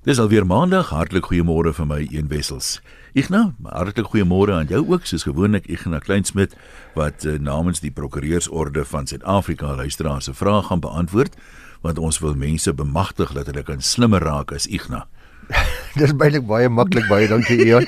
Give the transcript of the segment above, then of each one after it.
Dis alweer maandag. Hartlik goeiemôre vir my een wessels. Ignas, hartlik goeiemôre aan jou ook, soos gewoonlik Ignas Kleinsmid wat uh, namens die Prokureursorde van Suid-Afrika luisteraars se vrae gaan beantwoord, want ons wil mense bemagtig dat hulle kan slimmer raak as Ignas. Dis baie baie maklik baie dankie Ian.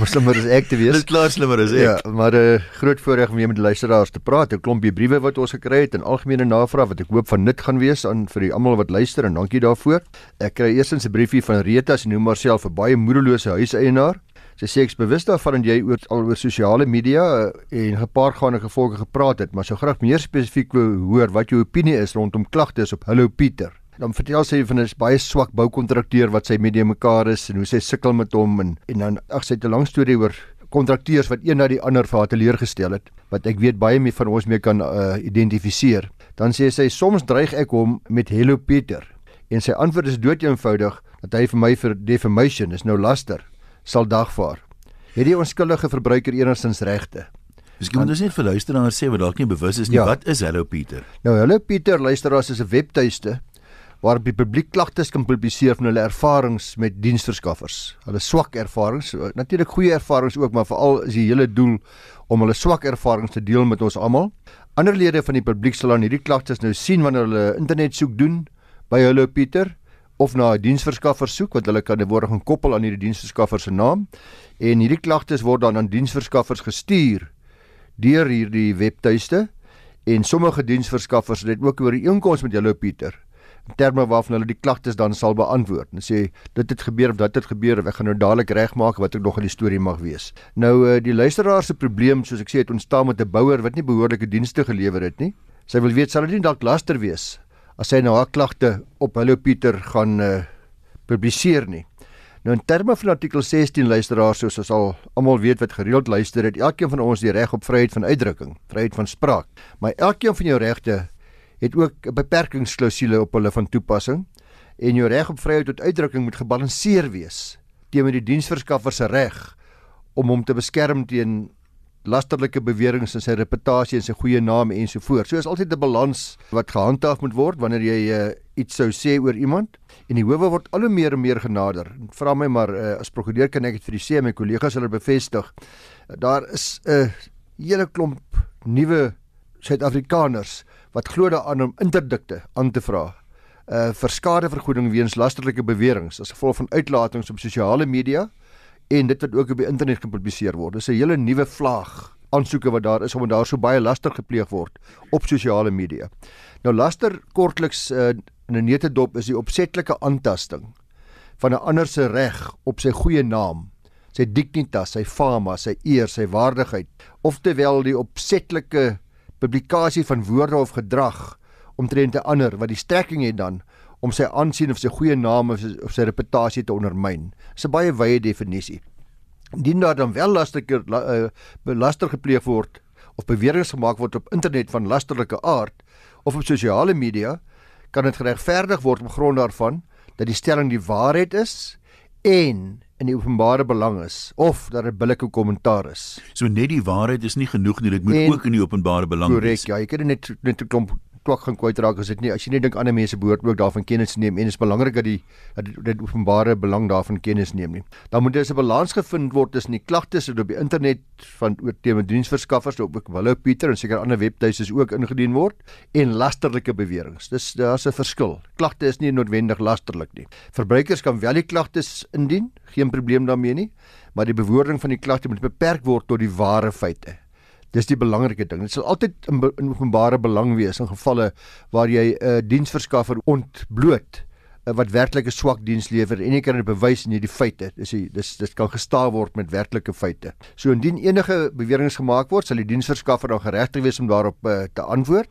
Ons slimmer is ek te wees. Dis klaar slimmer is ek. Ja, maar 'n uh, eh, groot voorreg om weer met die luisteraars te praat. 'n Klompie briewe wat ons gekry het en algemene navrae wat ek hoop van nut gaan wees aan vir die almal wat luister en dankie daarvoor. Ek kry eerstens 'n briefie van Rita, sy noem haarself 'n baie moederlose huiseienaar. Sy sê ek's bewus daarvan dat jy oor al oor sosiale media eh, en gepaardgaande gevolge gepraat het, maar sou graag meer spesifiek wou hoor wat jou opinie is rondom klagtes op Hallo Pieter dan vertel sy van 'n baie swak boukontrakteur wat sy met mekaar is en hoe sy sukkel met hom en en dan ag sy het 'n lang storie oor kontrakteurs wat een na die ander vir haar teleurgestel het wat ek weet baie meer van ons mee kan uh, identifiseer. Dan sê sy soms dreig ek hom met Hello Pieter en sy antwoord is dood eenvoudig dat hy vir my vir defamation is nou laster sal dagvaar. Het die onskuldige verbruiker enigstens regte? Miskien moet ons net vir luisteraars sê wat dalk nie bewus is nie ja. wat is Hello Pieter? Nou Hello Pieter luisteraars is 'n webtuiste waarop die publiek klagtes kan publiseer van hulle ervarings met diensverskaffers. Hulle swak ervarings, natuurlik goeie ervarings ook, maar veral is die hele doel om hulle swak ervarings te deel met ons almal. Ander lede van die publiek sal dan hierdie klagtes nou sien wanneer hulle internet soek doen by hulle Pieter of na 'n diensverskaffer soek want hulle kan dit word gekoppel aan hierdie diensverskaffer se naam en hierdie klagtes word dan aan diensverskaffers gestuur deur hierdie webtuiste en sommige diensverskaffers het ook oor die inkomste met hulle Pieter terme waarvan hulle die klagtes dan sal beantwoord. En sê dit het gebeur of dit het gebeur of ek gaan nou dadelik regmaak wat ek nog in die storie mag wees. Nou uh, die luisteraar se probleem soos ek sê het ontstaan met 'n bouer wat nie behoorlike dienste gelewer het nie. Sy wil weet sal dit nie dalk laster wees as sy nou haar klagte op Hallo Pieter gaan uh, publiseer nie. Nou in terme van artikel 16 luisteraars soos ons al almal weet wat gereeld luister het, elkeen van ons die reg op vryheid van uitdrukking, vryheid van spraak. Maar elkeen van jou regte het ook 'n beperkingsklausule op hulle van toepassing en jou reg op vryheid tot uitdrukking moet gebalanseer wees teenoor die diensverskaffer se reg om hom te beskerm teen lasterlike beweringe in sy reputasie en sy goeie naam en so is altyd 'n balans wat gehandhaaf moet word wanneer jy uh, iets sou sê oor iemand en die howe word al hoe meer en meer genader. Vra my maar uh, as prokureur kan ek dit vir u sê my kollegas hulle bevestig. Daar is 'n uh, hele klomp nuwe Suid-Afrikaners wat glo daaraan om interdikte aan te vra uh vir skadevergoeding weens lasterlike beweringe as gevolg van uitlatings op sosiale media en dit wat ook op die internet gepubliseer word. Dis 'n hele nuwe vlaag aansoeke wat daar is omdat daar so baie laster gepleeg word op sosiale media. Nou laster kortliks uh, in 'n netedop is die opsetlike aantasting van 'n ander se reg op sy goeie naam, sy dignitas, sy fama, sy eer, sy waardigheid, oftewel die opsetlike publikasie van woorde of gedrag omtrent 'n ander wat die strekking het dan om sy aansien of sy goeie naam of sy, of sy reputasie te ondermyn. Dis 'n baie wye definisie. Indien daar dan wel lasterker uh, belaster gepleeg word of beweringe gemaak word op internet van lasterlike aard of op sosiale media, kan dit geregverdig word op grond daarvan dat die stelling die waarheid is en in die openbare belang is of dat dit billike kommentaar is. So net die waarheid is nie genoeg nie, dit moet en, ook in die openbare belang correct, wees. Korrek, ja, jy kan net net 'n klomp twak gaan kwytraak as dit nie as jy net dink ander mense behoort ook daarvan kennis neem en dit is belangrik dat die dat dit openbare belang daarvan kennis neem nie. Dan moet daar 'n balans gevind word tussen die klagtes wat op die internet van oor teenoor diensverskaffers op Hallo Pieter en seker ander webtuistes ook ingedien word en lasterlike beweringe. Dis daar's 'n verskil. Klagte is nie noodwendig lasterlik nie. Verbruikers kan wel die klagtes indien, geen probleem daarmee nie, maar die bewoording van die klagte moet beperk word tot die ware feite. Dis die belangrike ding. Dit sal altyd in, in openbare belang wees in gevalle waar jy 'n uh, diensverskaffer ontbloot uh, wat werklik 'n swak diens lewer en jy kan dit bewys in hierdie feite. Dis die, dis dit kan gestaaf word met werklike feite. So indien enige beweringe gemaak word, sal die diensverskaffer dan geregtig wees om daarop uh, te antwoord.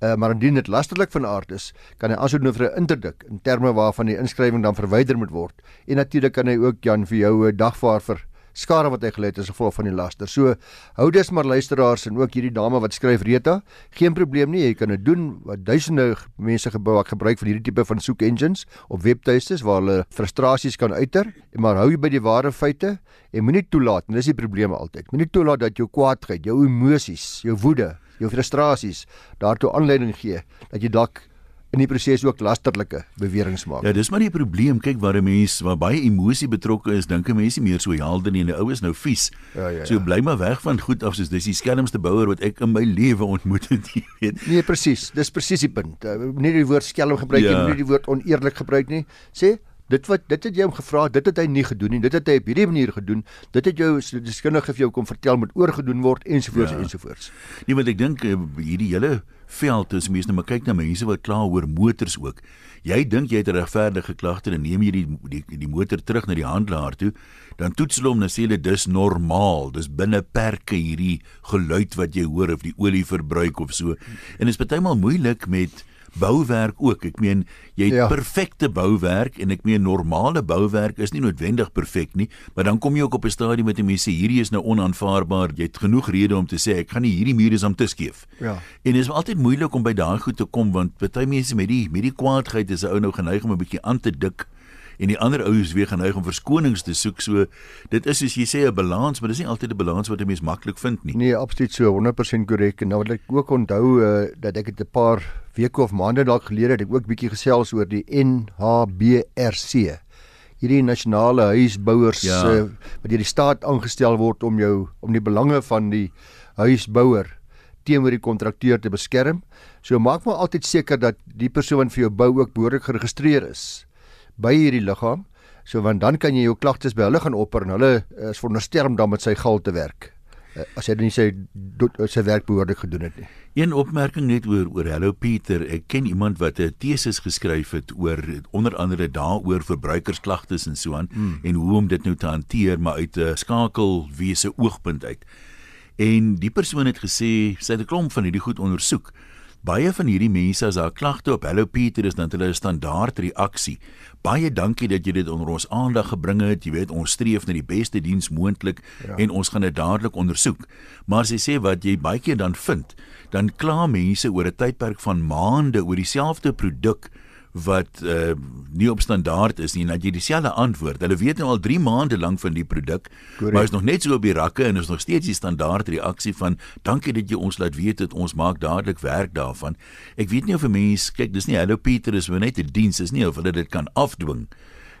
Uh, maar indien dit lasterlik van aard is, kan hy aansoek doen vir 'n interdik in terme waarvan die inskrywing dan verwyder moet word. En natuurlik kan hy ook Jan vir jou 'n dagvaar vir skade wat hy gelei het as gevolg van die laster. So hou dis maar luisteraars en ook hierdie dame wat skryf Rita, geen probleem nie, jy kan dit doen wat duisende mense gebruik gebruik van hierdie tipe van soek engines op webtuistes waar hulle frustrasies kan uiter, maar hou jy by die ware feite en moenie toelaat, en dis die probleem altyd. Moenie toelaat dat jou kwaadheid, jou emosies, jou woede, jou frustrasies daartoe aanleiding gee dat jy dalk in die proses ook lasterlike beweringe maak. Ja, dis maar die probleem. Kyk waar 'n mens waar baie emosie betrokke is, dink 'n mens nie meer so helder nie en 'n ou is nou vies. Ja, ja, ja. So bly maar weg van goed af soos dis die skelmste bouer wat ek in my lewe ontmoet het, jy weet. Nee, presies. Dis presies die punt. Uh, nie die woord skelm gebruik nie, Ja. nie die woord oneerlik gebruik nie. Sê dit wat dit het jy hom gevra, dit het hy nie gedoen nie. Dit het hy op hierdie manier gedoen. Dit het jou deskundige vir jou kom vertel moet oorgedoen word ensovoorts Ja. ensovoorts. Nee, want ek dink eh, hierdie hele veld is mense nou maar kyk na mense wat kla oor motors ook. Jy dink jy het regverdige klagte en neem jy die die die motor terug na die handelaar toe, dan toets hulle hom en sê hulle dis normaal, dis binne perke hierdie geluid wat jy hoor of die olieverbruik of so. En dit is baie maal moeilik met bouwerk ook. Ek meen jy het ja. Ja. perfekte bouwerk en ek meen normale bouwerk is nie noodwendig perfek nie, maar dan kom jy ook op 'n stadium met 'n mens sê hierdie is nou onaanvaarbaar. Jy het genoeg redes om te sê ek gaan nie hierdie mure is om te skeef. Ja. En dit is altyd moeilik om by daai goed te kom want baie mense met die met die kwaadheid is 'n ou nou geneig om 'n bietjie aan te dik en die ander ouens weer geneig om verskonings te soek. So dit is soos jy sê 'n balans, maar dis nie altyd 'n balans wat 'n mens maklik vind nie. Nee, absoluut so 100% korrek. En nou wat ek ook onthou uh, dat ek het 'n paar weke of maande dalk gelede het ek ook bietjie gesels oor die NHBRC. Hierdie nasionale huisbouers ja. uh, wat deur die staat aangestel word om jou om die belange van die huisbouer teenoor die kontrakteur te beskerm. So maak maar altyd seker dat die persoon wat vir jou bou ook behoorlik geregistreer is by hierdie liggaam. So want dan kan jy jou klagtes by hulle gaan opper en hulle eh, is veronderstel om dan met sy geld te werk. Uh, as hy nie sy do- sy werk behoorlik gedoen het nie. Een opmerking net oor oor Hello Pieter. Ek ken iemand wat 'n teses geskryf het oor onder andere daaroor verbruikersklagtes en so aan mm. en hoe om dit nou te hanteer maar uit 'n skakelwese oogpunt uit. En die persoon het gesê sy het 'n klomp van hierdie goed ondersoek. Baie van hierdie mense as daar 'n klagte op Hello Pieter is dan hulle 'n standaard reaksie. Baie dankie dat jy dit onder ons aandag gebring het. Jy weet ons streef na die beste diens moontlik ja. en ons gaan dit dadelik ondersoek. Maar sy sê wat jy baie keer dan vind, dan kla mense oor 'n tydperk van maande oor dieselfde produk wat uh, nie op standaard is nie en dat jy dieselfde antwoord. Hulle weet nou al 3 maande lank van die produk, maar is nog net so op die rakke en is nog steeds die standaard reaksie van dankie dat jy ons laat weet dat ons maak dadelik werk daarvan. Ek weet nie of 'n mens kyk, dis nie Hello Pieter is maar net 'n diens, is nie of hulle dit kan afdwing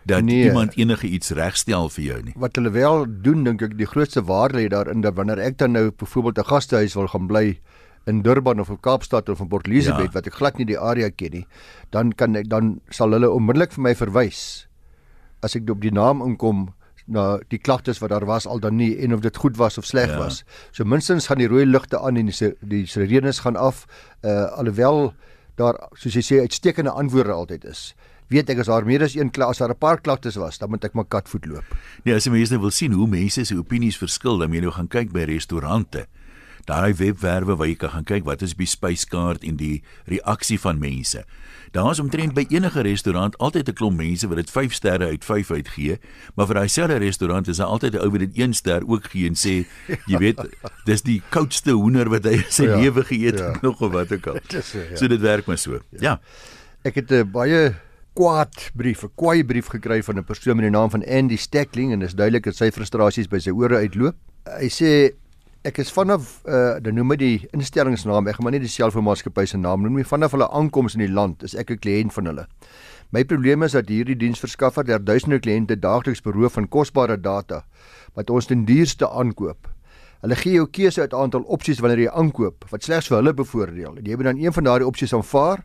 dat nee. Nee. iemand enige iets regstel vir jou nie. Wat hulle wel doen dink ek die grootste waarde lê daarin dat wanneer ek dan nou byvoorbeeld 'n gastehuis wil gaan bly in Durban of in Kaapstad of in Port Elizabeth Ja. wat ek glad nie die area ken nie, dan kan ek dan sal hulle onmiddellik vir my verwys as ek op die naam inkom na die klagtes wat daar was al dan nie en of dit goed was of sleg Ja. was. So minstens gaan die rooi ligte aan en die die sirenes gaan af uh alhoewel daar soos jy sê uitstekende antwoorde altyd is. Weet ek as daar meer as een klas as daar 'n paar klagtes was, dan moet ek maar katvoet loop. Nee, as jy mense nou wil sien hoe mense se opinies verskil, dan moet jy nou gaan kyk by restaurante. Daai webwerwe waar jy kan gaan kyk wat is die spyskaart en die reaksie van mense. Daar is omtrent by enige restaurant altyd 'n klomp mense wat dit 5 sterre uit 5 uitgee, maar vir daai selfde restaurant is daar altyd 'n ou wat dit 1 ster ook gee en sê, jy weet, dis die koudste hoender wat hy in sy Ja, lewe geëet ja. het nog of wat ook al. Dis so, ja. So dit werk maar so. Ja. Ek het 'n baie kwaad brief, 'n kwaai brief gekry van 'n persoon met die naam van Andy Steckling en dis duidelik dat sy frustrasies by sy ore uitloop. Hy sê ek is vanaf uh dan noem hy die instellingsnaam, ek gaan maar nie die selfoonmaatskappy se naam noem nie, vanaf hulle aankoms in die land is ek 'n kliënt van hulle. My probleem is dat hierdie diensverskaffer der duisende kliënte daagliks beroof van kosbare data wat ons ten duurste aankoop. Hulle gee jou keuse uit 'n aantal opsies wanneer jy aankoop wat slegs vir hulle bevoordeel. Jy moet dan een van daardie opsies aanvaar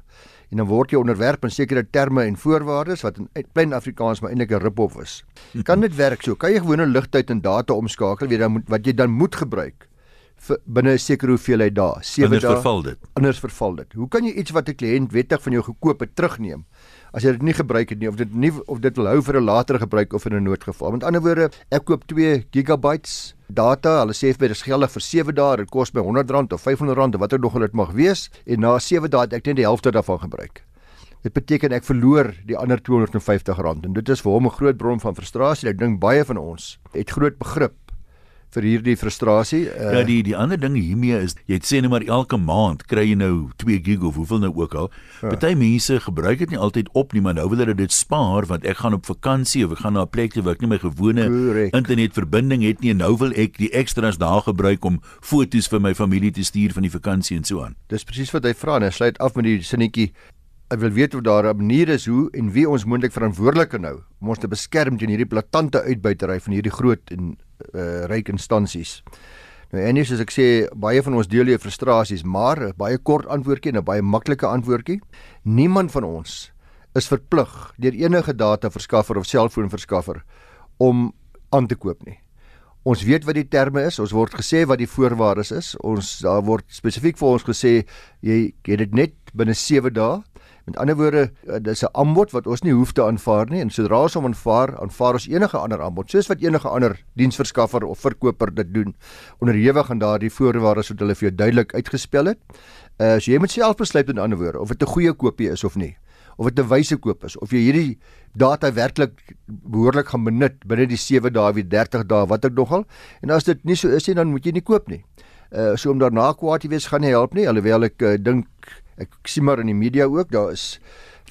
en dan word jy onderwerp aan sekere terme en voorwaardes wat in plain Afrikaans maar eintlik 'n rip-off is. Kan dit werk so? Kan jy gewone ligtyd en data omskakel weet dan moet wat jy dan moet gebruik binne 'n sekere hoeveelheid dae, 7 Anders dae. verval dit. Anders verval dit. Hoe kan jy iets wat 'n kliënt wettig van jou gekoop het terugneem as jy dit nie gebruik het nie of dit nie of dit wil hou vir 'n latere gebruik of in 'n noodgeval? Met ander woorde, ek koop 2 gigabytes data. Hulle sê vir dis geldig vir 7 dae. Dit kos my R100 of R500 of watter nog dit mag wees en na 7 dae het ek net die helfte daarvan gebruik. Dit beteken ek verloor die ander R250 en dit is vir hom 'n groot bron van frustrasie. Ek dink baie van ons het groot begrip vir hierdie frustrasie. Uh, Ja, die die ander ding hiermee is jy het sê net maar elke maand kry jy nou 2 gig of hoeveel nou ook al. Ja. Party mense gebruik dit nie altyd op nie, maar nou wil hulle dit spaar want ek gaan op vakansie of ek gaan na 'n plek toe waar ek nie my gewone Korrek. internetverbinding het nie en nou wil ek die extras daar gebruik om foto's vir my familie te stuur van die vakansie en so aan. Dis presies wat hy vra en hy sluit af met die sinnetjie Ek wil weet of daar 'n manier is hoe en wie ons moontlik verantwoordelik kan hou om ons te beskerm teen hierdie blaatante uitbuitery van hierdie groot en uh, ryk instansies. Nou en soos ek sê, baie van ons deel jou frustrasies, maar 'n baie kort antwoordjie en 'n baie maklike antwoordjie. Niemand van ons is verplig deur enige data verskaffer of selfoonverskaffer om aan te koop nie. Ons weet wat die terme is, ons word gesê wat die voorwaardes is. Ons daar word spesifiek vir ons gesê jy het dit net binne 7 dae Met ander woorde, eh, dis 'n aanbod wat ons nie hoef te aanvaar nie en sodra ons hom aanvaar, aanvaar ons enige ander aanbod, soos wat enige ander diensverskaffer of verkoper dit doen, onderhewig aan daardie voorwaardes wat hulle vir jou duidelik uitgespel het. Uh so jy moet self besluit in ander woorde of dit 'n goeie koopie is of nie of dit 'n wyse koop is of jy hierdie data werklik behoorlik gaan benut binne die 7 dae of 30 dae wat ek nogal en as dit nie so is nie dan moet jy nie koop nie. Uh so om daarna kwaad te wees gaan nie help nie alhoewel ek uh, dink ek sien maar in die media ook daar is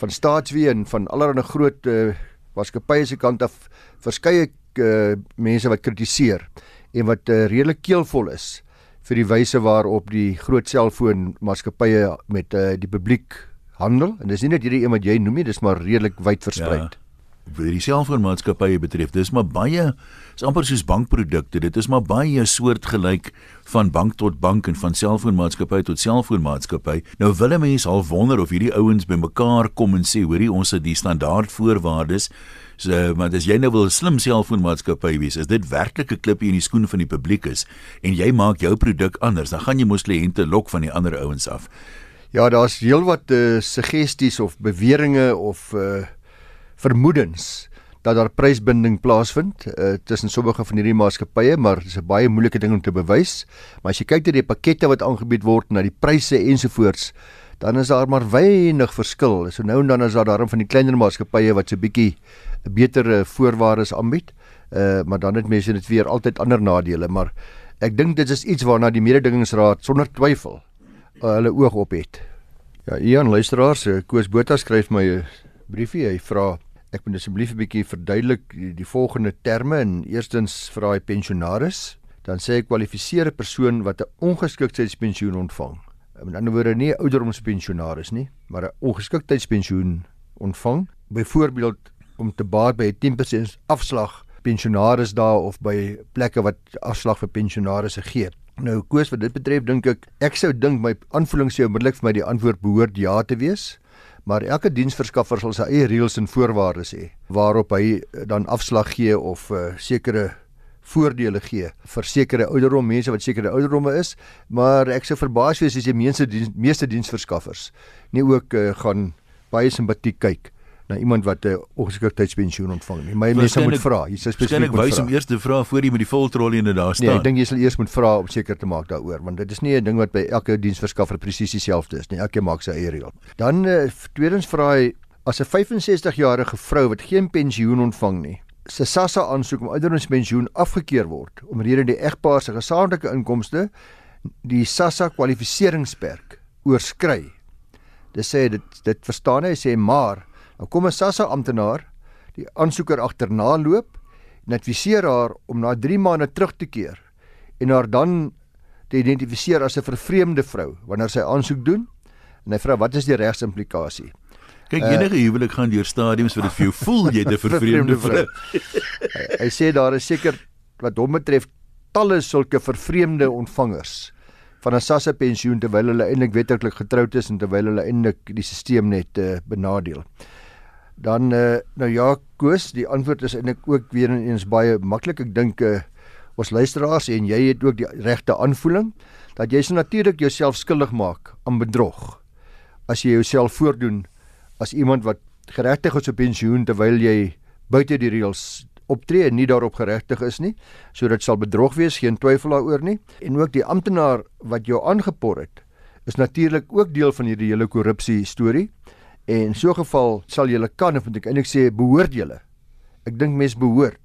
van staatswee en van allerlei groot uh, maatskappye se kant af verskeie uh, mense wat kritiseer en wat uh, redelik keelvol is vir die wyse waarop die groot selfoon maatskappye met uh, die publiek handel en dis nie net hierdie een wat jy noem nie dis maar redelik wyd versprei. Ja vir die selfoonmaatskappye betref. Dis maar baie is amper soos bankprodukte. Dit is maar baie soortgelyk van bank tot bank en van selfoonmaatskappy tot selfoonmaatskappy. Nou wil 'n mens al wonder of hierdie ouens bymekaar kom en sê, hoorie, ons het die standaard voorwaardes. So, maar as jy nou wil 'n slim selfoonmaatskappy wees, is dit werklik 'n klippie in die skoen van die publiek is en jy maak jou produk anders, dan gaan jy mos kliënte lok van die ander ouens af. Ja, daar's heelwat uh, suggesties of beweringe of uh vermoedens dat daar prysbinding plaasvind uh, tussen sommige van hierdie maatskappye, maar dis 'n baie moeilike ding om te bewys. Maar as jy kyk na die pakkette wat aangebied word, na die pryse ensovoorts, dan is daar maar weinig verskil. So nou en dan is daar daarom van die kleiner maatskappye wat so bietjie 'n beter voorwaardes aanbied. Uh maar dan het mense dit weer altyd ander nadele, maar ek dink dit is iets waarna die mededingingsraad sonder twyfel uh, hulle oog op het. Ja, Ian luisteraars, Koos Botha skryf my 'n briefie. Hy vra Ek moet asseblief 'n bietjie verduidelik die, die volgende terme. En eerstens vra hy pensionaris, dan sê hy kwalifiseerde persoon wat 'n ongeskiktheidspensioen ontvang. Met ander woorde nie ouderdomspensionaris nie, maar 'n ongeskiktheidspensioen ontvang. Byvoorbeeld om te baat by 'n 10% afslag pensionaris daar of by plekke wat afslag vir pensionarisse gee. Nou koers wat dit betref dink ek ek sou dink my aanvoeling sou onmiddellik vir my die antwoord behoort ja te wees maar elke diensverskaffer sal sy eie reëls en voorwaardes hê waarop hy dan afslag gee of uh, sekere voordele gee vir sekere ouderdom mense wat sekere ouderdomme is. Maar ek sou verbaas wees as die meeste diens, meeste diensverskaffers nie ook uh, gaan baie simpatiek kyk na iemand wat 'n uh, ongeskiktheidspensioen ontvang nie. My mense moet vra. Jy sê spesifiek moet vra. Wys om eers te vra voor jy met die voltrollie in daar staan. Nee, ek dink jy sal eers moet vra om seker te maak daaroor, want dit is nie 'n ding wat by elke diensverskaffer presies dieselfde is nie. Elkeen maak sy eie reël. Dan uh, tweedens vra hy as 'n 65-jarige vrou wat geen pensioen ontvang nie, se SASSA aansoek om ouderdomspensioen afgekeur word omrede die egpaar se gesamentlike inkomste die SASSA kwalifikasieringsperk oorskry. Dit sê dit dit verstaan hy sê maar Nou kom 'n SASSA amptenaar die aansoeker agterna loop en adviseer haar om na 3 maande terug te keer en haar dan te identifiseer as 'n vervreemde vrou wanneer sy aansoek doen en hy vra wat is die regsimplikasie? Kyk uh, enige huwelik gaan deur stadiums wat dit vir jou voel jy 'n vervreemde vrou. hy, hy sê daar is seker wat hom betref talle sulke vervreemde ontvangers van 'n SASSA pensioen terwyl hulle eintlik wettiglik getroud is en terwyl hulle eintlik die stelsel net uh, benadeel Dan uh, nou ja, Koos, die antwoord is eintlik ook weer eens baie maklik. Ek dink uh, ons luisteraars en jy het ook die regte aanvoeling dat jy se natuurlik jouself skuldig maak aan bedrog. As jy jouself voordoen as iemand wat geregtig is op pensioen terwyl jy buite die reëls optree en nie daarop geregtig is nie, so dit sal bedrog wees, geen twyfel daaroor nie. En ook die amptenaar wat jou aangepor het, is natuurlik ook deel van hierdie hele korrupsie storie. En in so 'n geval sal jy kan of moet ek eintlik sê behoort jy. Ek dink mens behoort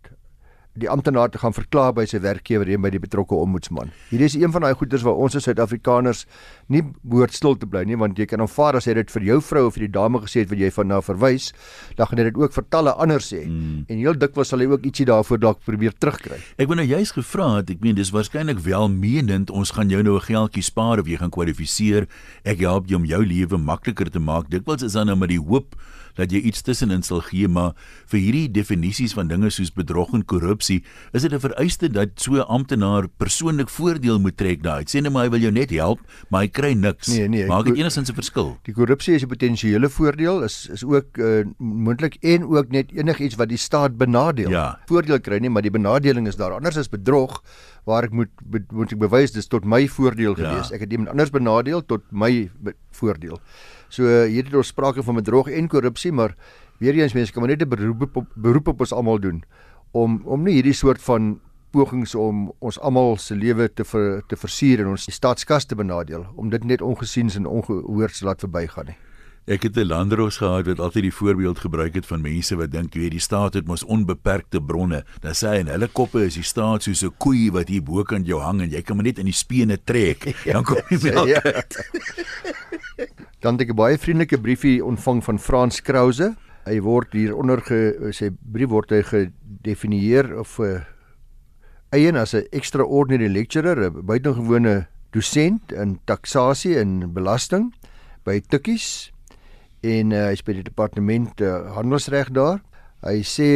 die amptenaar te gaan verklaar by sy werkgewer en by die betrokke ombudsman. Hierdie is een van daai goeders waar ons as Suid-Afrikaners nie behoort stil te bly nie want jy kan aanvaar as hy dit vir jou vrou of vir die dame gesê het wat jy van na verwys, dan gaan hy dit ook vir talle ander sê. Mm. En heel dikwels sal hy ook ietsie daarvoor dalk probeer terugkry. Ek wou nou juist gevra het, ek meen dis waarskynlik welmenend, ons gaan jou nou 'n geldjie spaar of jy gaan kwalifiseer. Ek help jou om jou lewe makliker te maak. Dikwels is dan nou met die hoop dat jy iets tussenin sal gee, maar vir hierdie definisies van dinge soos bedrog en korrupsie, is dit 'n vereiste dat so 'n amptenaar persoonlik voordeel moet trek daai. Sê net maar hy wil jou net help, maar hy kry niks. Nee, nee, Maak dit enigstens 'n verskil. Die korrupsie is 'n potensiële voordeel is is ook uh, moontlik en ook net enigiets wat die staat benadeel. Ja. Voordeel kry nie, maar die benadeling is daar. Anders is bedrog waar ek moet be, moet ek bewys dis tot my voordeel Ja. gewees. Ek het iemand anders benadeel tot my be, voordeel. So hier het ons sprake van bedrog en korrupsie, maar weer eens mense kan maar net 'n beroep op beroep op ons almal doen om om nie hierdie soort van pogings om ons almal se lewe te ver, te versier en ons staatskas te benadeel om dit net ongesiens en ongehoord te laat verbygaan nie. Ek het 'n landros gehad wat altyd die voorbeeld gebruik het van mense wat dink jy weet die staat het mos onbeperkte bronne. Dan sê hy en hulle koppe is die staat soos 'n koei wat hier bokant jou hang en jy kan maar net in die spene trek. Dan kom jy melk. Ja. Dan het ek 'n baie vriendelike briefie ontvang van Frans Krause. Hy word hieronder ge sy brief word hy gedefinieer of uh, eien as 'n extraordinary lecturer, 'n buitengewone dosent in taksasie en belasting by Tukkies en uh, hy's by die departement uh, handelsreg daar. Hy sê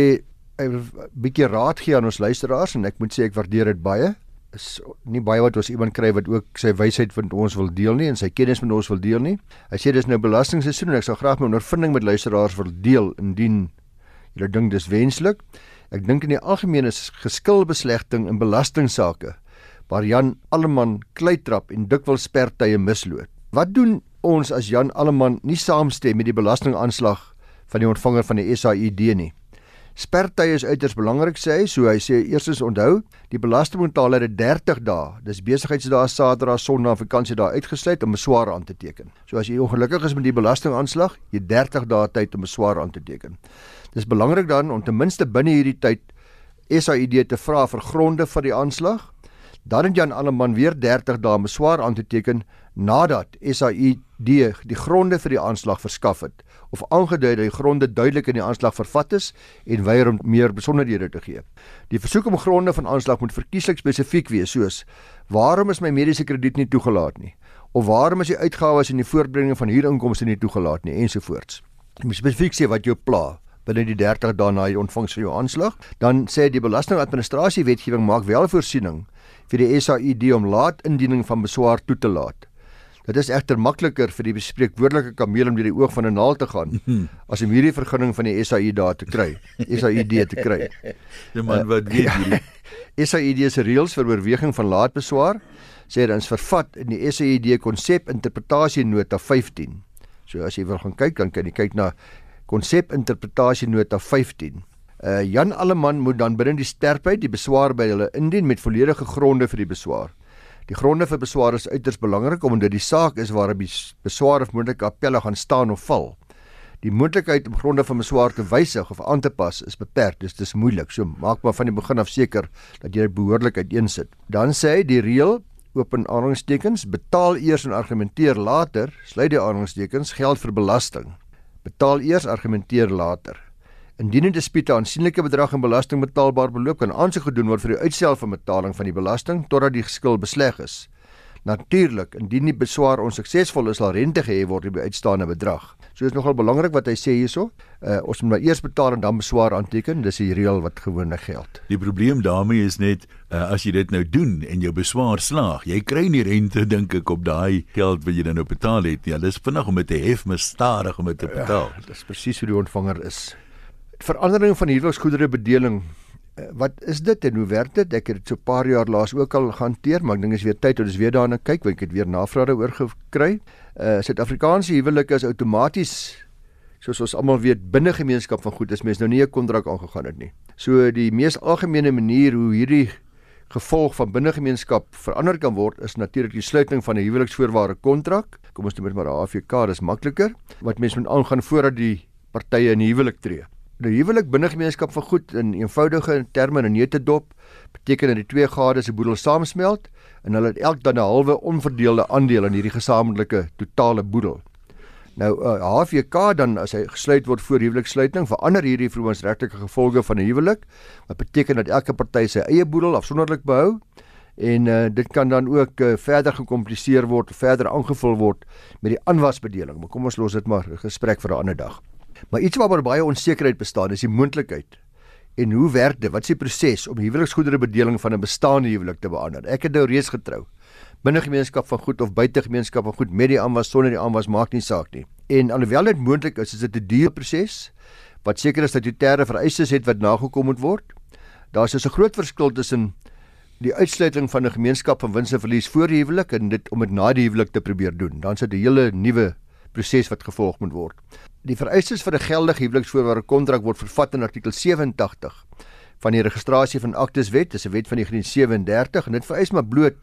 hy wil 'n bietjie raad gee aan ons luisteraars en ek moet sê ek waardeer dit baie. Is nie baie wat ons iemand kry wat ook sy wysheid van ons wil deel nie en sy kennis met ons wil deel nie. Hy sê dis nou belastingseisoen en ek sal graag my ondervinding met luisteraars wil deel indien julle dink dis wenslik. Ek dink in die algemeen is geskilbeslegting in belastingsaake waar Jan Alleman kleitrap en dikwels spertye misloop. Wat doen ons as Jan Alleman nie saamstem met die belastingaanslag van die ontvanger van die SAID nie? Spertye is uiters belangrik sê hy, so hy sê eerstens onthou, die belastingbetaler het 30 dae, dis besigheidsdae, Saterdag, Sondag vakansiedae uitgesluit om 'n swaar aan te teken. So as jy ongelukkig is met die belastingaanslag, jy 30 dae tyd om 'n swaar aan te teken. Dis belangrik dan om ten minste binne hierdie tyd SAID te vra vir gronde vir die aanslag. Dan het Jan Alleman weer 30 dae om 'n swaar aan te teken nadat SAID die gronde vir die aanslag verskaf het of aangedui dat die gronde duidelik in die aanslag vervat is en weier om meer besonderhede te gee. Die versoek om gronde van aanslag moet verkieslik spesifiek wees soos waarom is my mediese krediet nie toegelaat nie of waarom is die uitgawes en die voortbringing van huurinkomste nie toegelaat nie ensovoorts. Jy moet spesifiek sê wat jou pla binne die 30 dae na die ontvangs van jou aanslag. Dan sê die belastingadministrasie wetgewing maak wel voorsiening vir die SAID om laat indiening van beswaar toe te laat. Dit is egter makliker vir die bespreekwoordelike kameel om deur die oog van 'n naald te gaan as om hierdie vergunning van die SAID daar te kry. SAID te kry. Die man wat weet hierdie SAID se reëls vir oorweging van laat beswaar sê dan is vervat in die SAID konsep interpretasie nota 15. So as jy wil gaan kyk, dan kan jy kyk na konsep interpretasie nota 15. Uh Jan Alleman moet dan binne die sterpheid die beswaar by hulle indien met volledige gronde vir die beswaar. Die gronde vir beswaar is uiters belangrik omdat die saak is waarop die beswaar of moontlike appelle gaan staan of val. Die moontlikheid om gronde van beswaar te wysig of aan te pas is beperk, dus dis moeilik. So maak maar van die begin af seker dat jy dit behoorlik uiteensit. Dan sê hy die reël open aanhalingstekens betaal eers en argumenteer later, sluit die aanhalingstekens geld vir belasting. Betaal eers, argumenteer later. Indien 'n dispuut 'n aansienlike bedrag in belasting betaalbaar beloop, kan aansoek gedoen word vir die uitstel van betaling van die belasting totdat die geskil besleg is. Natuurlik, indien die beswaar onsuksesvol is, sal rente gehef word op die uitstaande bedrag. So is nogal belangrik wat hy sê hierso. Uh, ons moet maar eers betaal en dan beswaar aanteken. Dis die reël wat gewoonlik geld. Die probleem daarmee is net uh, as jy dit nou doen en jou beswaar slaag, jy kry nie rente dink ek op daai geld wat jy dan nou betaal het nie. Hulle is vinnig om dit te hef, maar stadig om dit te betaal. Ja, dis presies hoe die ontvanger is. Verandering van huweliksgoedere bedeling eh, wat is dit en hoe werk dit? Ek het dit so 'n paar jaar laas ook al gehanteer, maar ek dink is weer tyd om ons weer daarna kyk want ek het weer navrae daaroor gekry. Uh Suid-Afrikaanse huwelike is outomaties soos ons almal weet binne gemeenskap van goed is mens nou nie 'n kontrak aangegaan het nie. So die mees algemene manier hoe hierdie gevolg van binnegemeenskap verander kan word is natuurlik die sluiting van 'n huweliksvoorwaarde kontrak. Kom ons noem dit maar 'n AVK, dis makliker wat mens moet aangaan voordat die partye in huwelik tree. 'n huwelik binne gemeenskap van goed in eenvoudige terme in 'n neutedop beteken dat die twee gades se boedel saamsmelt en hulle het elk dan 'n halwe onverdeelde aandeel in hierdie gesamentlike totale boedel. Nou uh, eh, HVK dan as hy gesluit word voor huweliksluiting verander hierdie vermoënsregtelike gevolge van 'n huwelik. Wat beteken dat elke party sy eie boedel afsonderlik behou en uh, dit kan dan ook uh, verder gekompliseer word, verder aangevul word met die aanwasbedeling. Maar kom ons los dit maar gesprek vir 'n ander dag. Maar iets waaroor baie onsekerheid bestaan is die moontlikheid en hoe werk dit? Wat is die proses om huweliksgoedere bedeling van 'n bestaande huwelik te beander? Ek het nou reeds getrou. Binne gemeenskap van goed of buite gemeenskap van goed met die aanwas sonder die aanwas maak nie saak nie. En alhoewel dit moontlik is, is dit 'n duur proses wat seker is dat jy terre vereistes het wat nagekom moet word. Daar's dus 'n groot verskil tussen die uitsluiting van 'n gemeenskap van wins en verlies voor die huwelik en dit om dit na die huwelik te probeer doen. Dan sit 'n hele nuwe proses wat gevolg moet word. Die vereistes vir 'n geldige huweliksvoorwaarde kontrak word vervat in artikel 87 van die registrasie van aktes wet, dis 'n wet van 1937 en dit vereis maar bloot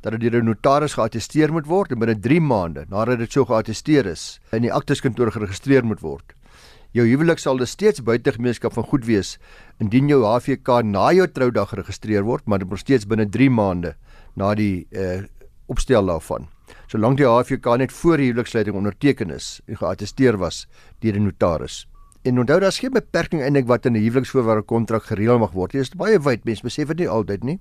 dat dit deur 'n notaris geattesteer moet word en binne 3 maande nadat dit so geattesteer is, in die akteskantoor geregistreer moet word. Jou huwelik sal dus steeds buite gemeenskap van goed wees indien jou HVK na jou troudag geregistreer word, maar dit moet steeds binne 3 maande na die uh opstel daarvan. Solank die HVK net voor die huweliksluiting onderteken is en geattesteer was deur 'n notaris. En onthou daar's geen beperking eintlik wat in 'n huweliksvoorwaarde kontrak gereël mag word. Dit is baie wyd, mense besef dit nie altyd nie.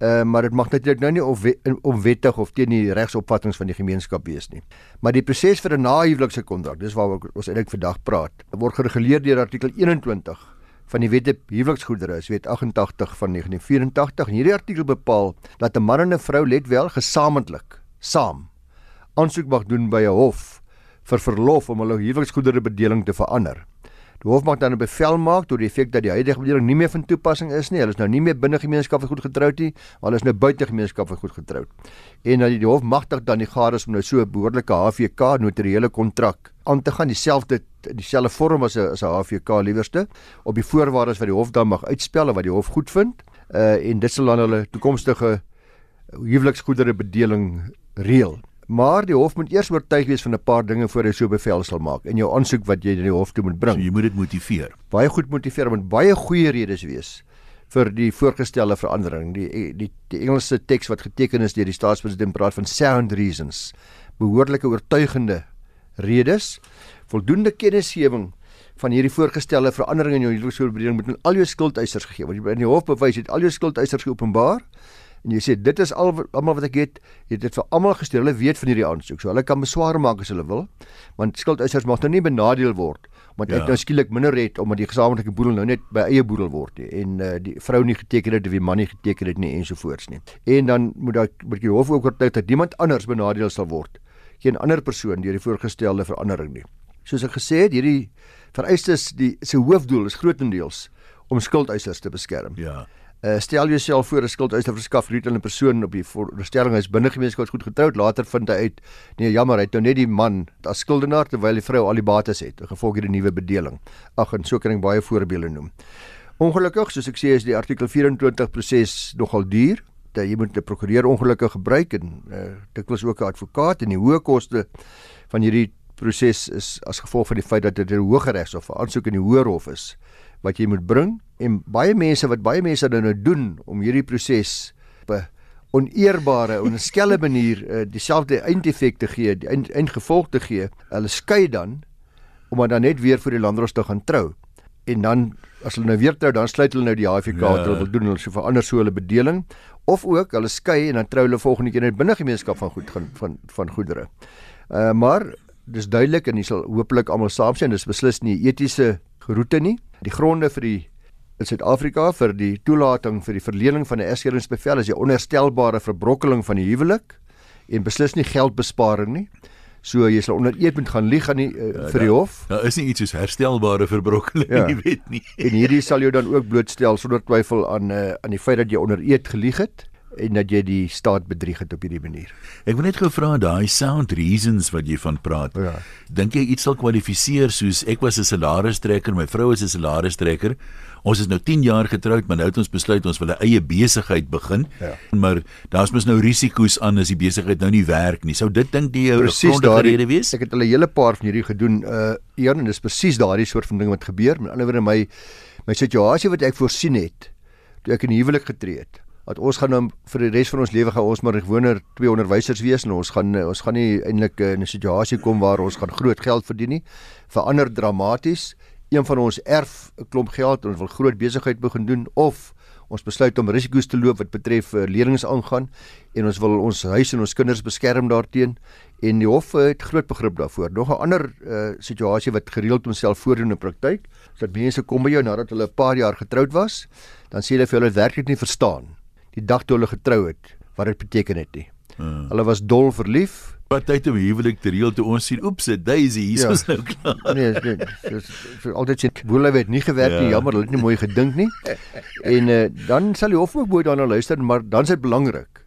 Uh, maar dit mag natuurlik nou nie onwettig of teen die regsopvattinge van die gemeenskap wees nie. Maar die proses vir 'n nahuwelikse kontrak, dis waaroor ons eintlik vandag praat, word gereguleer deur artikel 21 van die Wet op Huweliksgoedere, Wet 88 van 1984. En hierdie artikel bepaal dat 'n man en 'n vrou let wel gesamentlik saam aansoek mag doen by 'n hof vir verlof om hulle huweliksgoedere bedeling te verander. Die hof mag dan 'n bevel maak tot die effek dat die huidige bedeling nie meer van toepassing is nie. Hulle is nou nie meer binne gemeenskap van goed getroud nie, maar hulle is nou buite gemeenskap van goed getroud. En dat die hof magtig dan die gades om nou so 'n behoorlike HVK notariële kontrak aan te gaan dieselfde dieselfde vorm as 'n as 'n HVK liewerste op die voorwaardes wat die hof dan mag uitspel of wat die hof goedvind. Uh en dit sal dan hulle toekomstige huweliksgoedere bedeling reël. Maar die hof moet eers oortuig wees van 'n paar dinge voor hy so bevel sal maak en jou aansoek wat jy in die hof toe moet bring. So jy moet dit motiveer. Baie goed motiveer met baie goeie redes wees vir die voorgestelde verandering. Die die die Engelse teks wat geteken is deur die staatspresident praat van sound reasons. Behoorlike oortuigende redes, voldoende kennisgewing van hierdie voorgestelde verandering in jou huweliksverbreding moet aan al jou skuldeisers gegee word. Jy in die hof bewys het al jou skuldeisers geopenbaar en jy sê dit is al almal wat ek het, jy het dit vir almal gestuur. Hulle weet van hierdie aansoek. So hulle kan beswaar maak as hulle wil. Want skuldeisers mag nou nie benadeel word want ja. hy nou skielik minder het omdat die gesamentlike boedel nou net by eie boedel word nie en uh, die vrou nie geteken het of die man nie geteken het nie ensovoorts nie. En dan moet daai moet die hof ook oortuig dat niemand anders benadeel sal word. Geen ander persoon deur die voorgestelde verandering nie. Soos ek gesê het, hierdie vereistes die se hoofdoel is grootendeels om skuldeisers te beskerm. Ja. Uh, stel jouself voor 'n skuldeiser verskaf hierdie 'n persoon op die voorstelling is binne gemeenskap goed getroud. Later vind hy uit nee jammer hy het nou net die man as skuldenaar terwyl die vrou al die bates het gevolg hierdie nuwe bedeling. Ag en so kan ek baie voorbeelde noem. Ongelukkig soos ek sê is die artikel 24 proses nogal duur. Dat jy moet 'n prokureur ongelukkig gebruik en uh, dikwels ook 'n advokaat en die hoë koste van hierdie proses is as gevolg van die feit dat dit 'n hoë regshof 'n aansoek in die hoër hof is wat jy moet bring en baie mense wat baie mense dan nou doen om hierdie proses op 'n oneerbare en 'n skelle manier uh, dieselfde eindeffek te gee, die eind, eindgevolg te gee. Hulle skei dan om dan net weer vir die landros te gaan trou. En dan as hulle nou weer trou, dan sluit hulle nou die HVK ja. wat wil doen, hulle so verander so hulle bedeling of ook hulle skei en dan trou hulle volgende keer net binne gemeenskap van goed van van, van goedere. Uh maar dis duidelik en jy sal hopelik almal saamstem dis beslis nie etiese geroete nie. Die gronde vir die in Suid-Afrika vir die toelating vir die verlening van 'n egskeidingsbevel is die onherstelbare verbrokkeling van die huwelik en beslis nie geldbesparing nie. So jy sal onder eed moet gaan lieg aan die uh, vir die hof. Daar is nie iets soos herstelbare verbrokkeling ja. nie, weet nie. en hierdie sal jou dan ook blootstel sonder twyfel aan uh, aan die feit dat jy onder eed gelieg het en dat jy die staat bedrieg het op hierdie manier. Ek wil net gevra daai sound reasons wat jy van praat. Ja. Dink jy iets sal kwalifiseer soos ek was 'n salaris trekker, my vrou is 'n salaris trekker. Ons is nou 10 jaar getroud, maar nou het ons besluit ons wil 'n eie besigheid begin. Ja. Maar daar's mos nou risiko's aan as die besigheid nou nie werk nie. Sou dit dink jy 'n Presies grondige daardie rede wees? Ek het al 'n hele paar van hierdie gedoen. Uh Jan en dis presies daardie soort van ding wat gebeur. Met ander woorde my my situasie wat ek voorsien het toe ek in die huwelik getree het. Dat ons gaan nou vir die res van ons lewe gaan ons maar gewoner twee onderwysers wees en ons gaan ons gaan nie eintlik in 'n situasie kom waar ons gaan groot geld verdien nie. Verander dramaties. Een van ons erf 'n klomp geld en ons wil groot besigheid begin doen of ons besluit om risiko's te loop wat betref uh, leerlings aangaan en ons wil ons huis en ons kinders beskerm daarteen en die hof het groot begrip daarvoor. Nog 'n ander uh, situasie wat gereeld homself voordoen in praktyk, is dat mense kom by jou nadat hulle 'n paar jaar getroud was, dan sê hulle vir hulle werklik nie verstaan die dag toe hulle getrou het wat dit beteken het nie. Hmm. Hulle was dol verlief. Wat tyd om huwelik te reël toe ons sien, oeps, Daisy, hier Ja. is nou klaar. Nee, nee, dis vir altyd sien boele het nie gewerk Ja. nie. Jammer, hulle het nie mooi gedink nie. En uh, dan sal die hof ook mooi daarna luister, maar dan is dit belangrik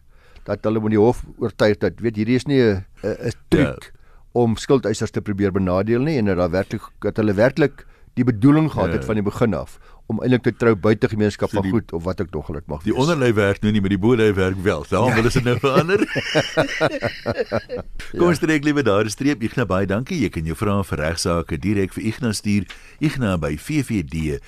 dat hulle moet die hof oortuig dat weet hierdie is nie 'n 'n truc ja. om skuldeisers te probeer benadeel nie en dat daar werklik dat hulle werklik die bedoeling gehad het Ja. van die begin af om eintlik te trou buite gemeenskap So van die- goed of wat ek nog dit mag Die wees. onderlyf werk nou nie, maar die bolyf werk wel. Daarom wil ons dit nou verander. Kom ons trek liewe daar 'n streep. Ignas baie dankie. Jy kan jou vrae vir regsaake direk vir Ignas stuur. Ignas by vvd.co.za.